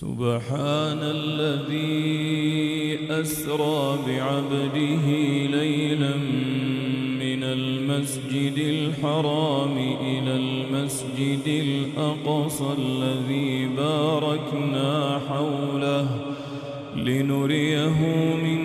سبحان الذي أسرى بعبده ليلا من المسجد الحرام إلى المسجد الأقصى الذي باركنا حوله لنريه من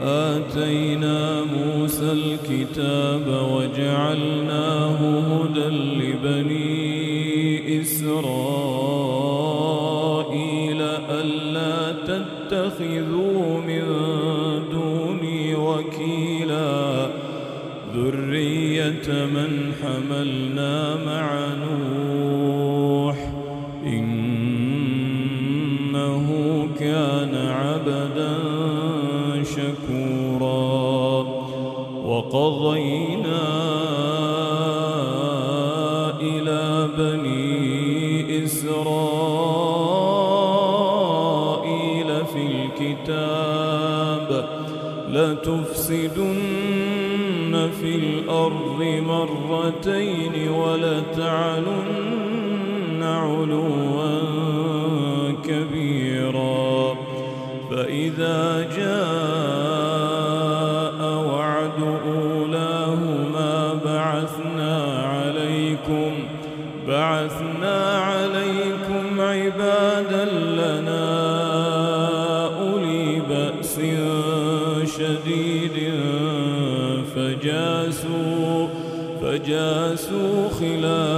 وآتينا موسى الكتاب وجعلناه هدى لبني إسرائيل ألا تتخذوا من دوني وكيلا. ذرية من حملنا في الأرض مرتين ولتعلن علوا كبيرا. فإذا جاء فجاسوا خلال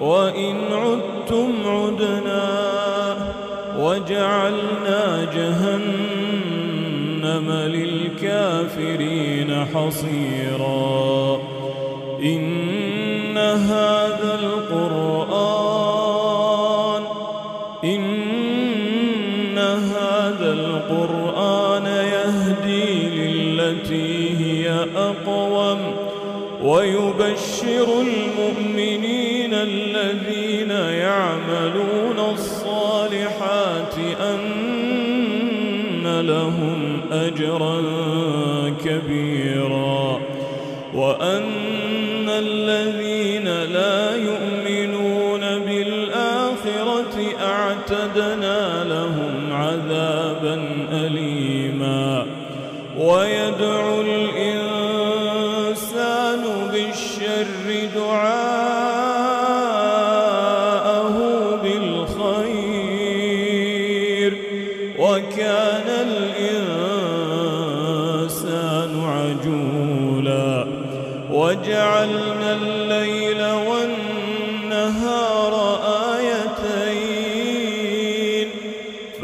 وإن عدتم عدنا وجعلنا جهنم للكافرين حصيرا. إن هذا القرآن إن هذا القرآن يهدي للتي هي أقوم ويبشر أجرا كبيرا. وأن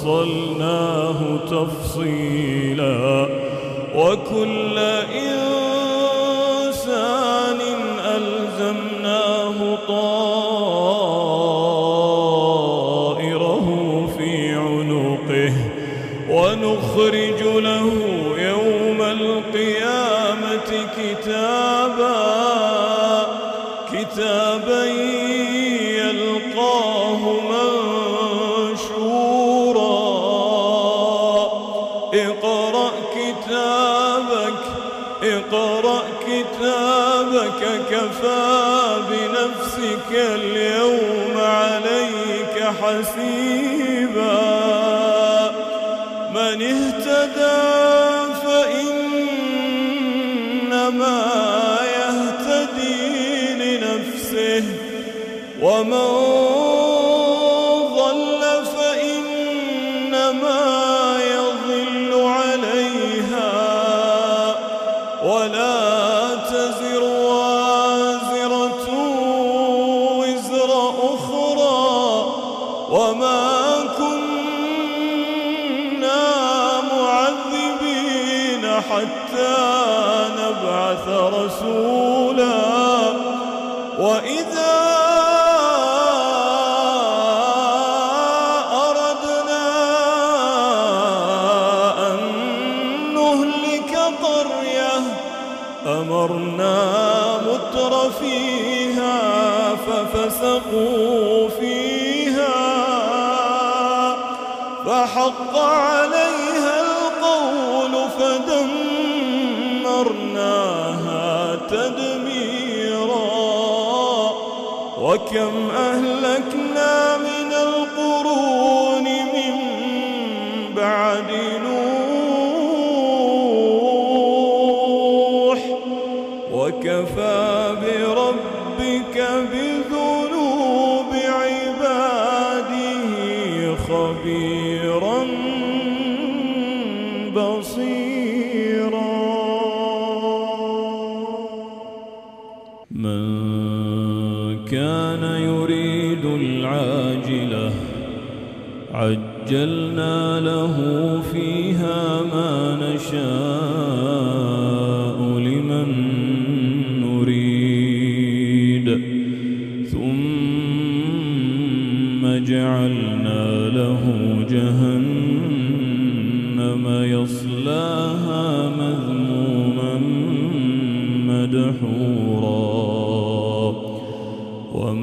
فصلناه تفصيلا. وكل إنسان ألزمناه طائره في عنقه ونخرج له يوم القيامة كتابا كتابا بنفسك اليوم عليك حسيبا. من اهتدى فإنما يهتدي لنفسه ومن وكم أهلكنا من القرون من بعد نوح وكفى بربك بذنوب عباده خبيرا بصيرا. من كان يريد العاجلة. عجلنا له فيها ما نشاء.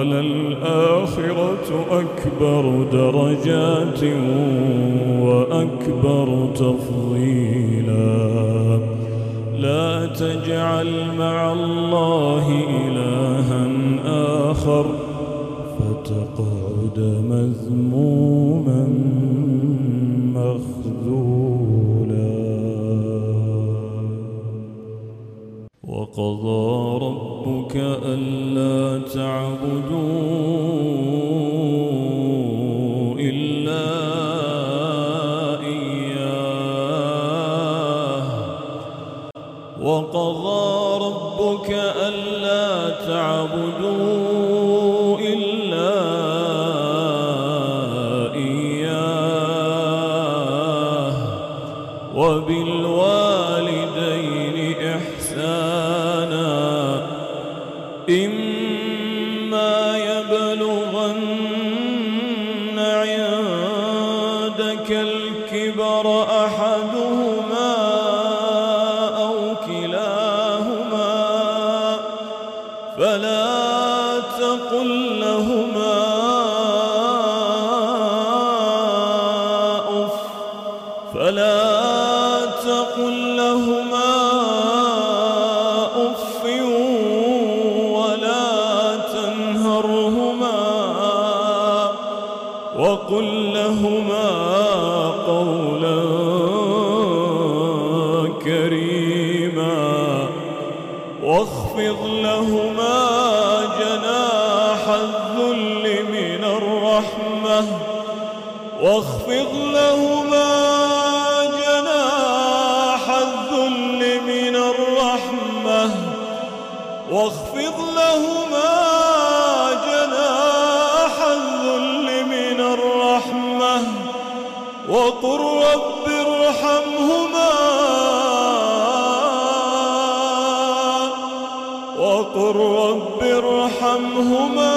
وللآخرة أكبر درجات وأكبر تفضيلا. لا تجعل مع الله إلها آخر فتقعد مذموما. وقضى ربك ألا تعبدوا إلا إياه. وقضى وقل لهما قولا كريما واخفض لهما جناح الذل من الرحمة واخفض لهما وقل رب ارحمهما وقل رب ارحمهما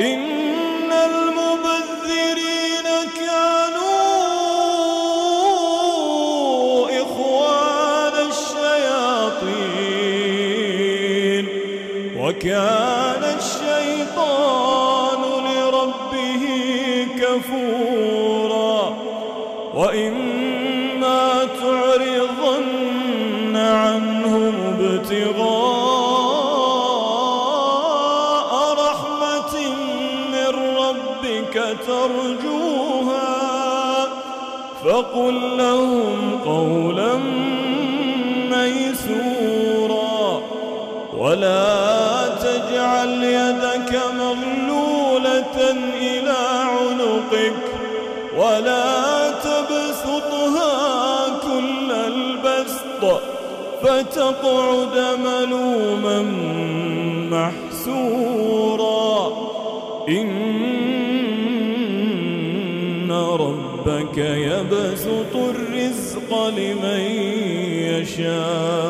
إن فتقعد ملوما محسورا. إن ربك يبسط الرزق لمن يشاء.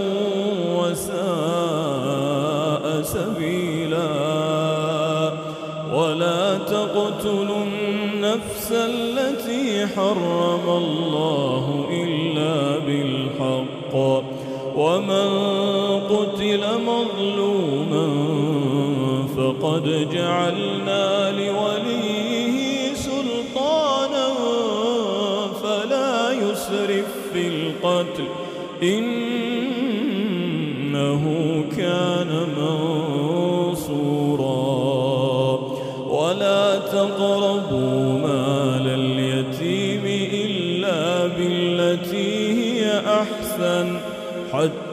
تقتلوا النفس التي حرم الله إلا بالحق ومن قتل مظلوما فقد جعلنا لوليه سلطانا فلا يسرف في القتل إنه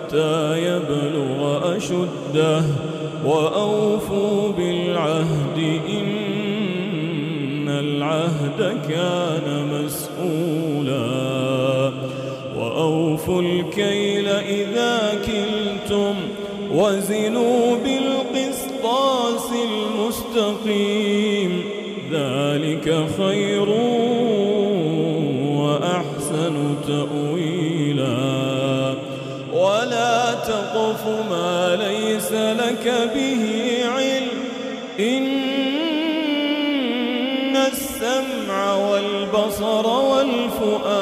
حتى يبلغ أشده وأوفوا بالعهد إن العهد كان مسؤولا وأوفوا الكيل إذا كلتم وزنوا بالقسطاس المستقيم ذلك خير وأحسن تأويلا ليس لك به علم. إن السمع والبصر والفؤاد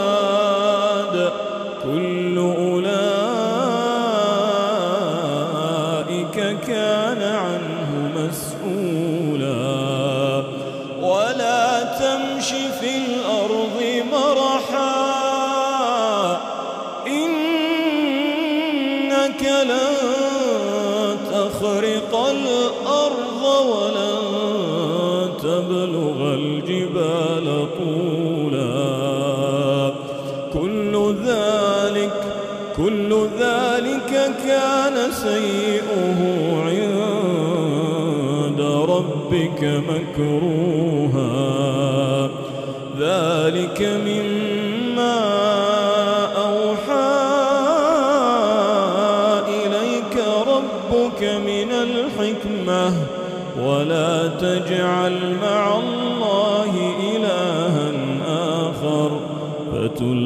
مكروها. ذلك مما أوحى إليك ربك من الحكمة. ولا تجعل مع الله إلها آخر. فتلقى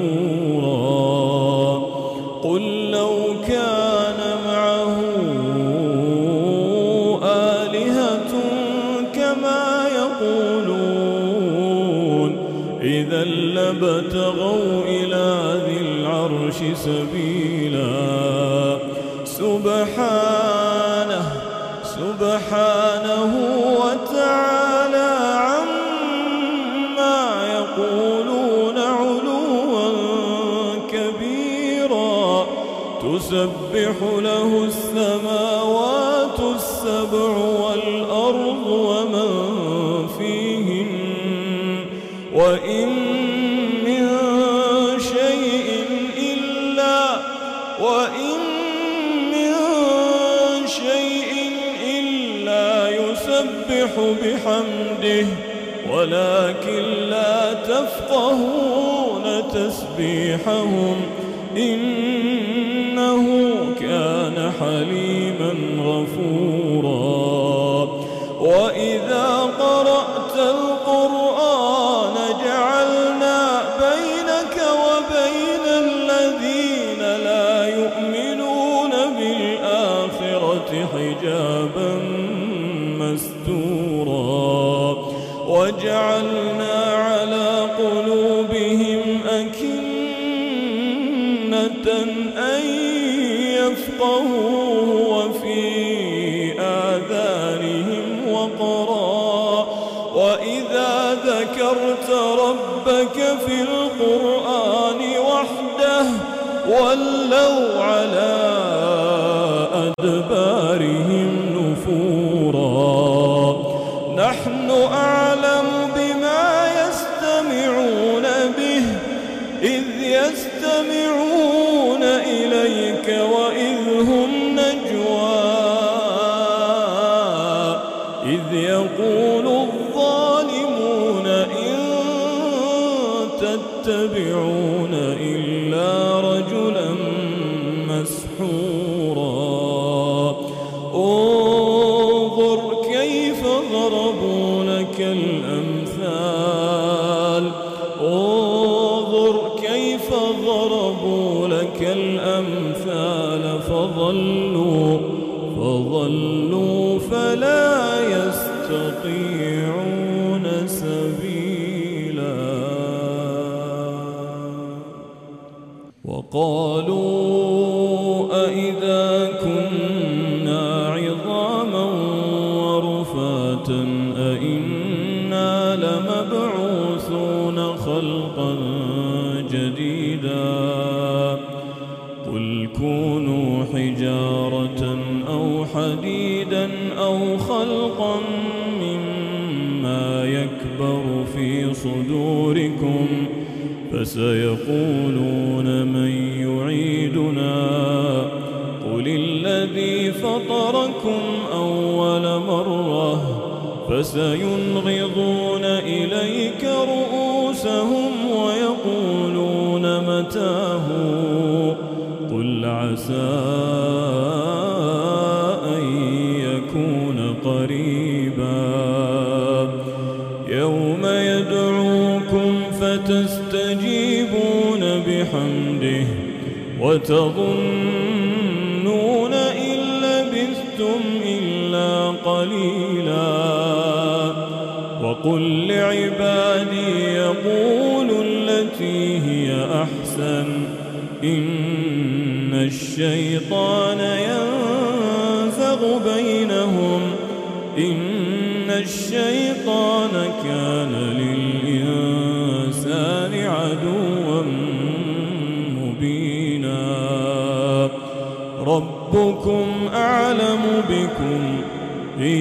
نفورا. قل لو كان معه آلهة كما يقولون. إذا لابتغوا إلى ذي العرش سبيلا. سبحانه سبحانه. تسبح له السماوات السبع والأرض ومن فيهن وإن من شيء إلا وإن من شيء إلا يسبح بحمده ولكن لا تفقهون تسبيحهم كان حليما غفورا. وإذا قرأت القرآن جعلنا بينك وبين الذين لا يؤمنون بالآخرة حجابا مستورا. وجعلنا ولوا على أدبارهم نفورا. نحن أعلم بما يستمعون به إذ يستمعون إليك وإذ هم نجوى. إذ يقول الظالمون إن تتبعون فسيقولون من يعيدنا. قل الذي فطركم أول مرة فسينغضون إليك رؤوسهم ويقولون متاه. قل عسى وتظنون إن لبثتم إلا قليلا. وقل لعبادي يقولوا التي هي أحسن. إن الشيطان ينزغ بينهم. إن الشيطان كان للإنسان ربكم أعلم بكم. إن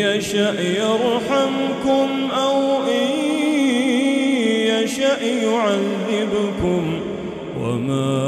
يشأ يرحمكم أو إن يشأ يعذبكم. وما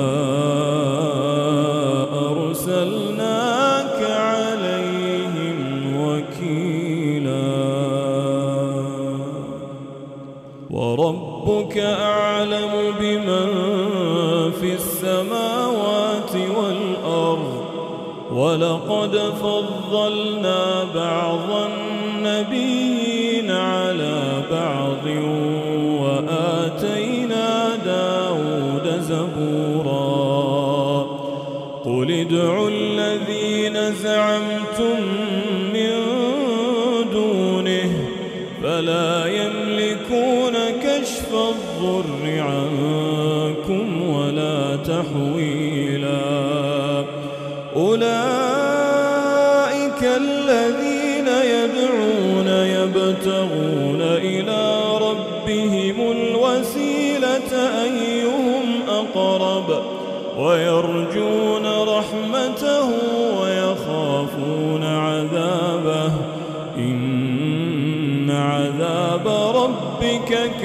ولقد فضلنا بعض النبيين على بعض وآتينا داود زبورا. قل ادعوا الذين زعمتم من دونه فلا يملكون كشف الضر عنكم ولا تحويلا. أولئك ربك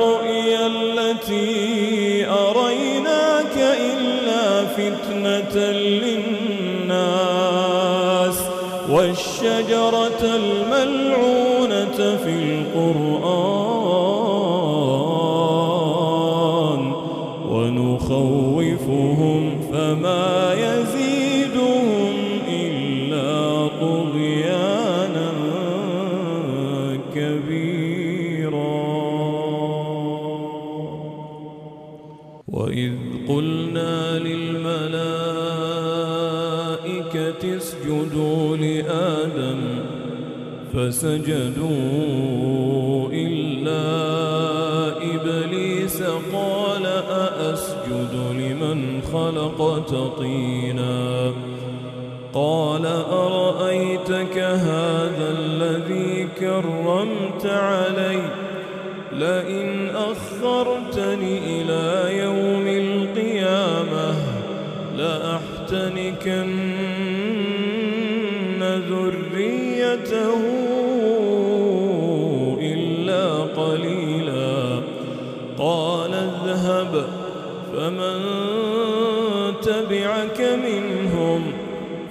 والشجرة الملعونة في القرآن. فسجدوا إلا إبليس قال أأسجد لمن خلقت طينا قال أرأيتك هذا الذي كرمت علي؟ لئن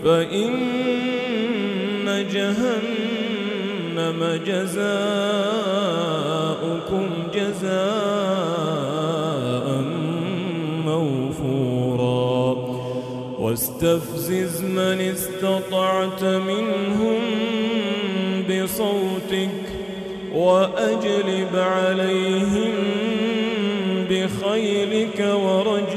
فإن جهنم جزاؤكم جزاء موفورا. واستفزز من استطعت منهم بصوتك وأجلب عليهم بخيلك ورجلك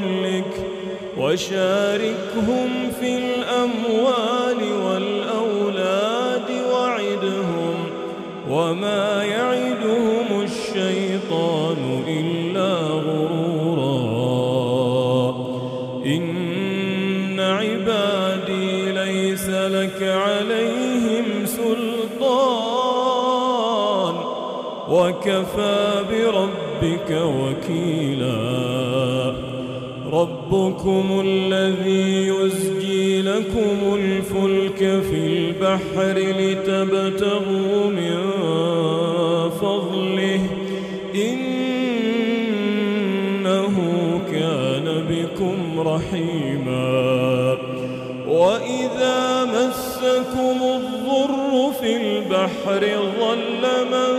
وشاركهم في الأموال والأولاد وعدهم وما يعدهم الشيطان إلا غرورا. إن عبادي ليس لك عليهم سلطان. وكفى بربك وكيلاً. ربكم الذي يزجي لكم الفلك في البحر لتبتغوا من فضله. إنه كان بكم رحيما. وإذا مسكم الضر في البحر ظل من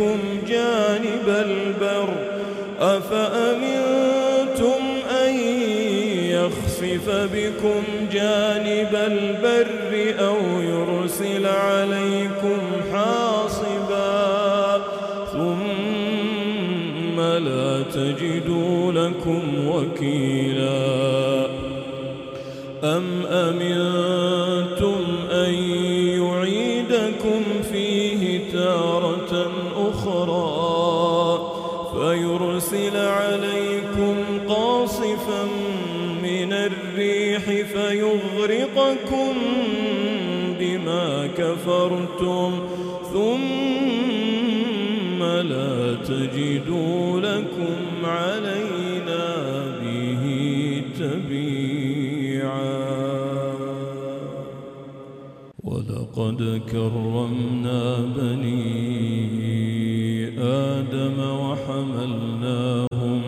بكم جانب البر أفأمنتم يخسف بكم جانب البر أو يرسل عليكم حاصبا ثم لا تجدوا لكم وكيلا كفرتم ثم لا تجدوا لكم علينا به تبيعا. ولقد كرمنا بني آدم وحملناهم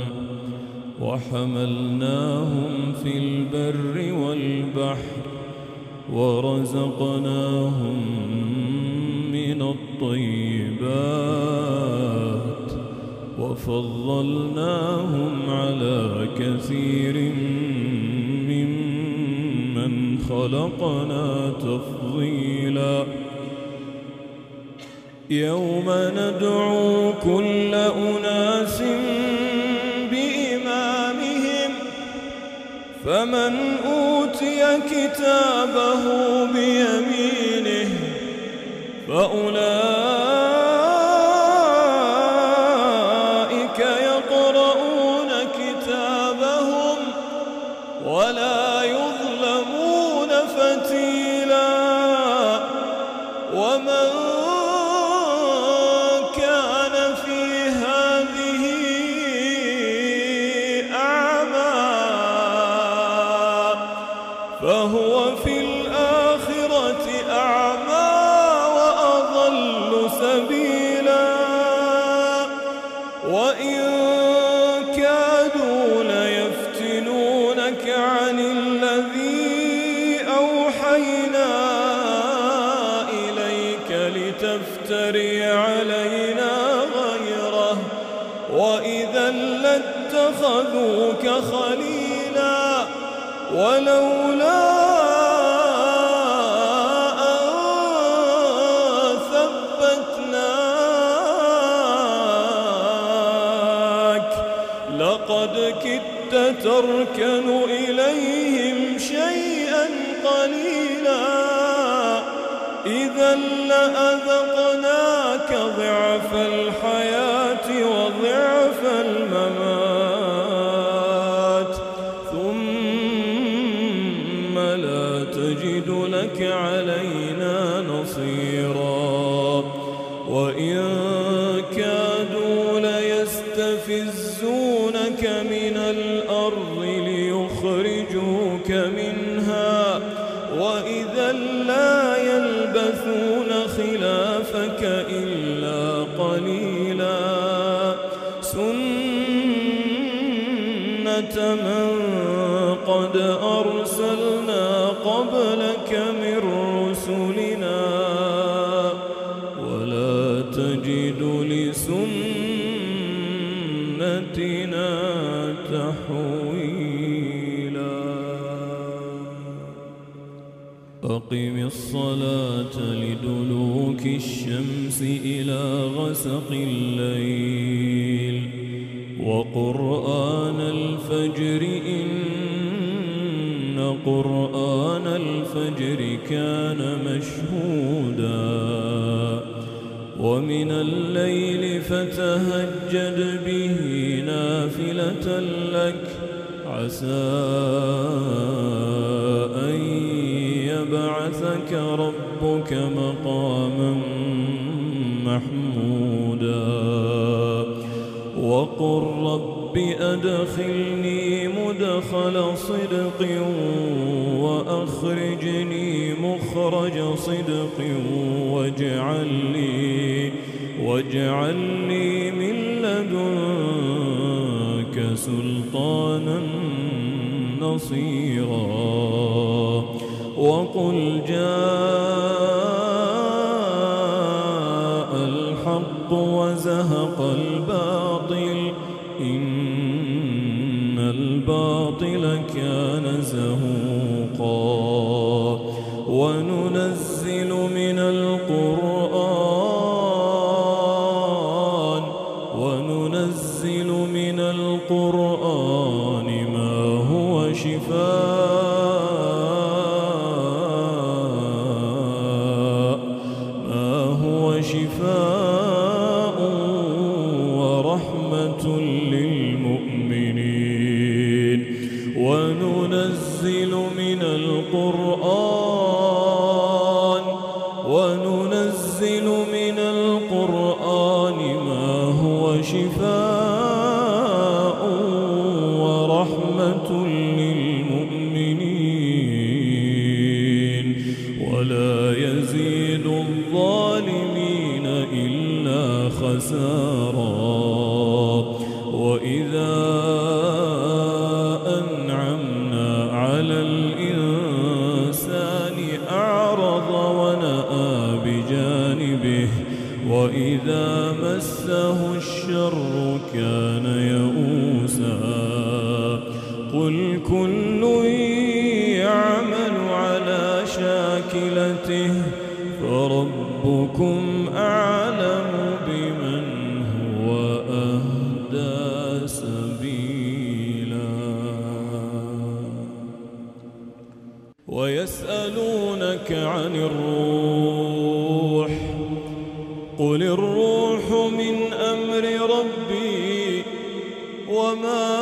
وحملناهم في البر والبحر ورزقناهم من الطيبات وفضلناهم على كثير ممن خلقنا تفضيلا. يوم ندعو كل أناس فمن أوتي كتابه بيمينه فأولئك قبلك من رسلنا ولا تجد لسنتنا تحويلا. أقم الصلاة لدلوك الشمس إلى غسق الليل وقرآن الفجر إن قرآن كان مشهودا. ومن الليل فتهجد به نافلة لك. عسى كان زهوقا وننزل ويسألونك عن الروح قل الروح من أمر ربي وما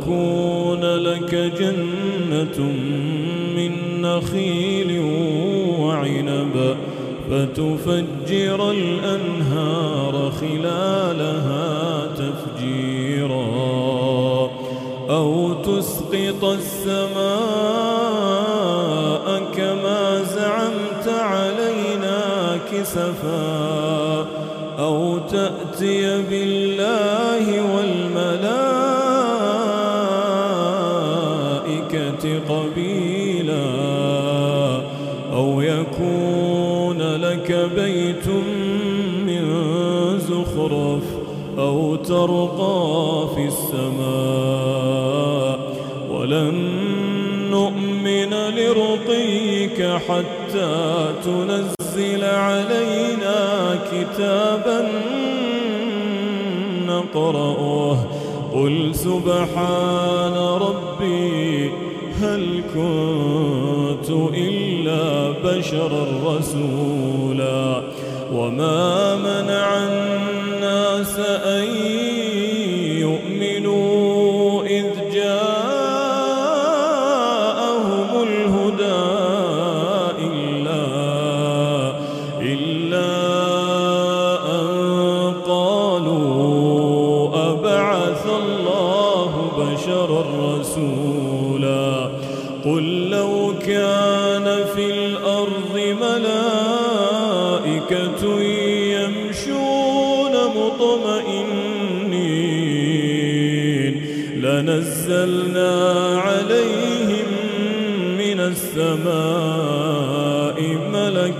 تكون لك جنة من نخيل وعنب فتفجر الأنهار خلالها تفجيرا أو تسقط السماء كما زعمت علينا كسفا أو تأتي بالله حتى تنزل علينا كتابا نقرأه. قل سبحان ربي هل كنت إلا بشرا رسولا؟ وما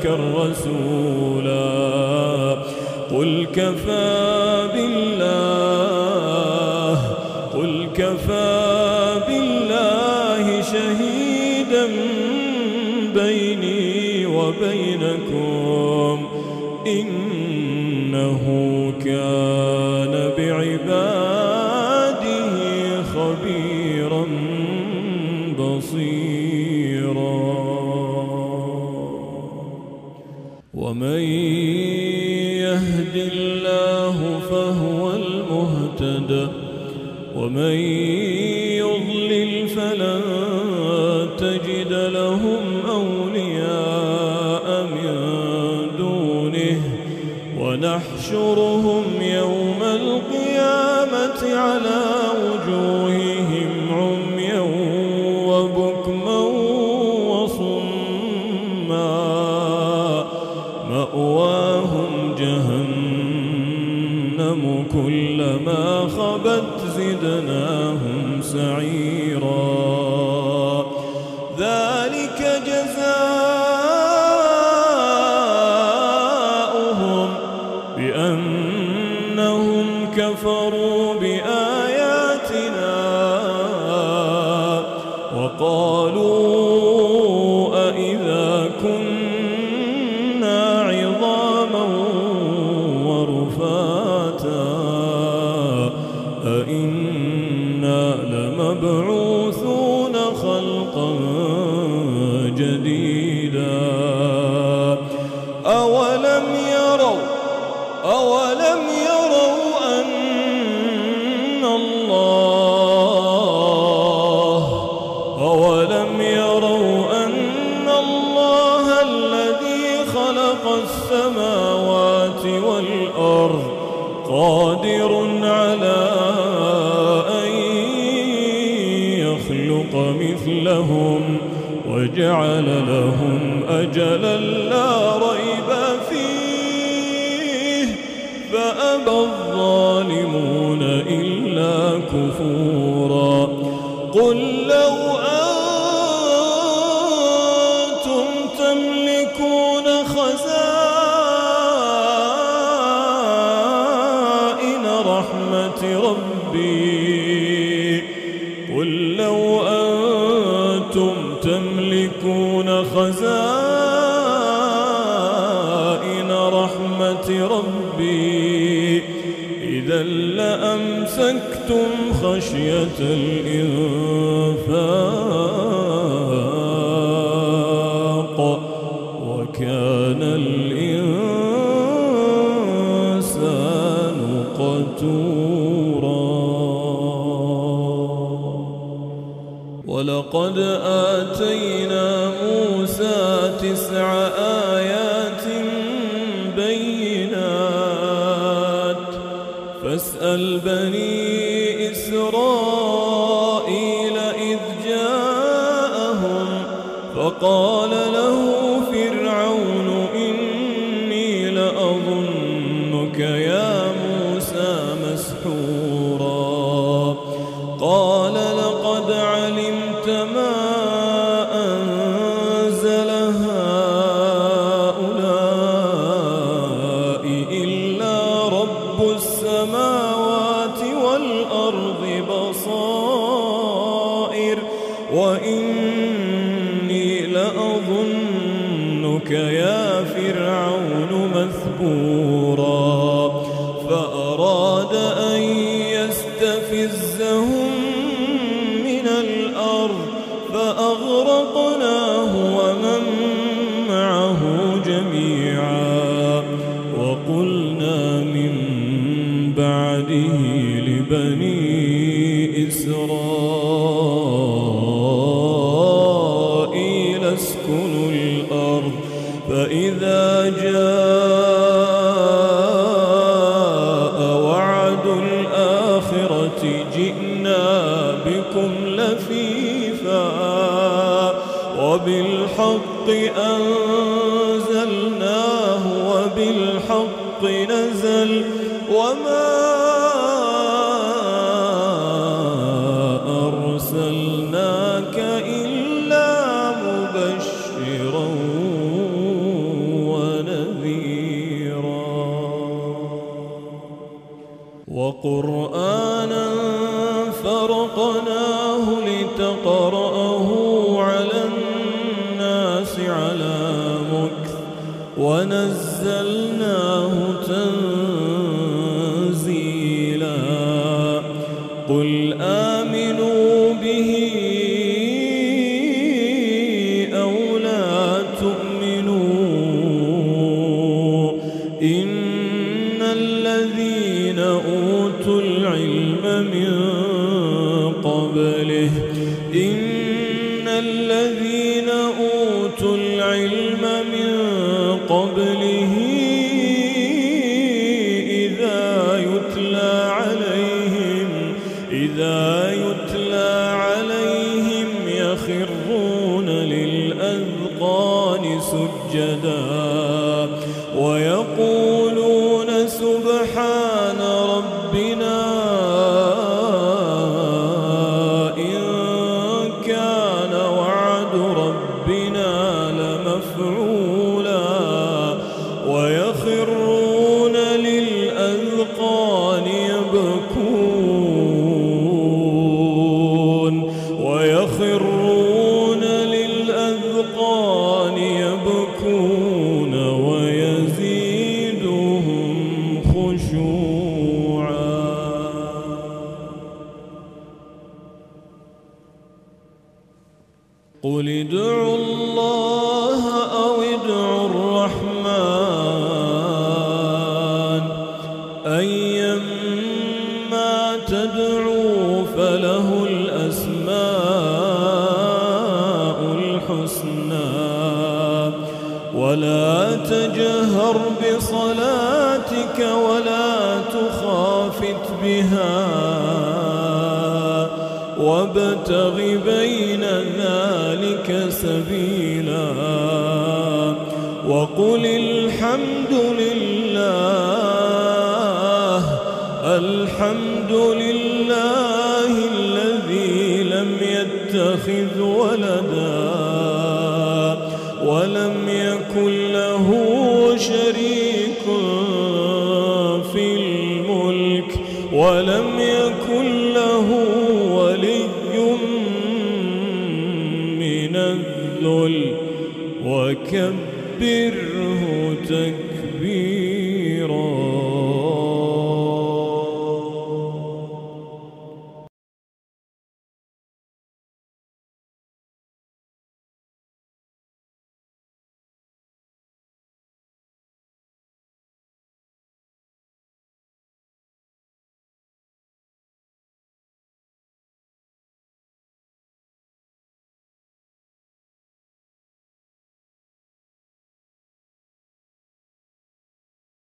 رسولا قل كفى مأواهم جهنم كلما خبت زدناهم سعيرا. وإني لأظنك يا فرعون مثبوراً. الحق أن آمنوا به تدعو فله الأسماء الحسنى. ولا تجهر بصلاتك ولا تخافت بها. وابتغ بين ذلك سبيلا. وقل الحمد لله الحمد لله الذي لم يتخذ ولدا ولم يكن له شريك في الملك ولم يكن له ولي من الذل تكبيرا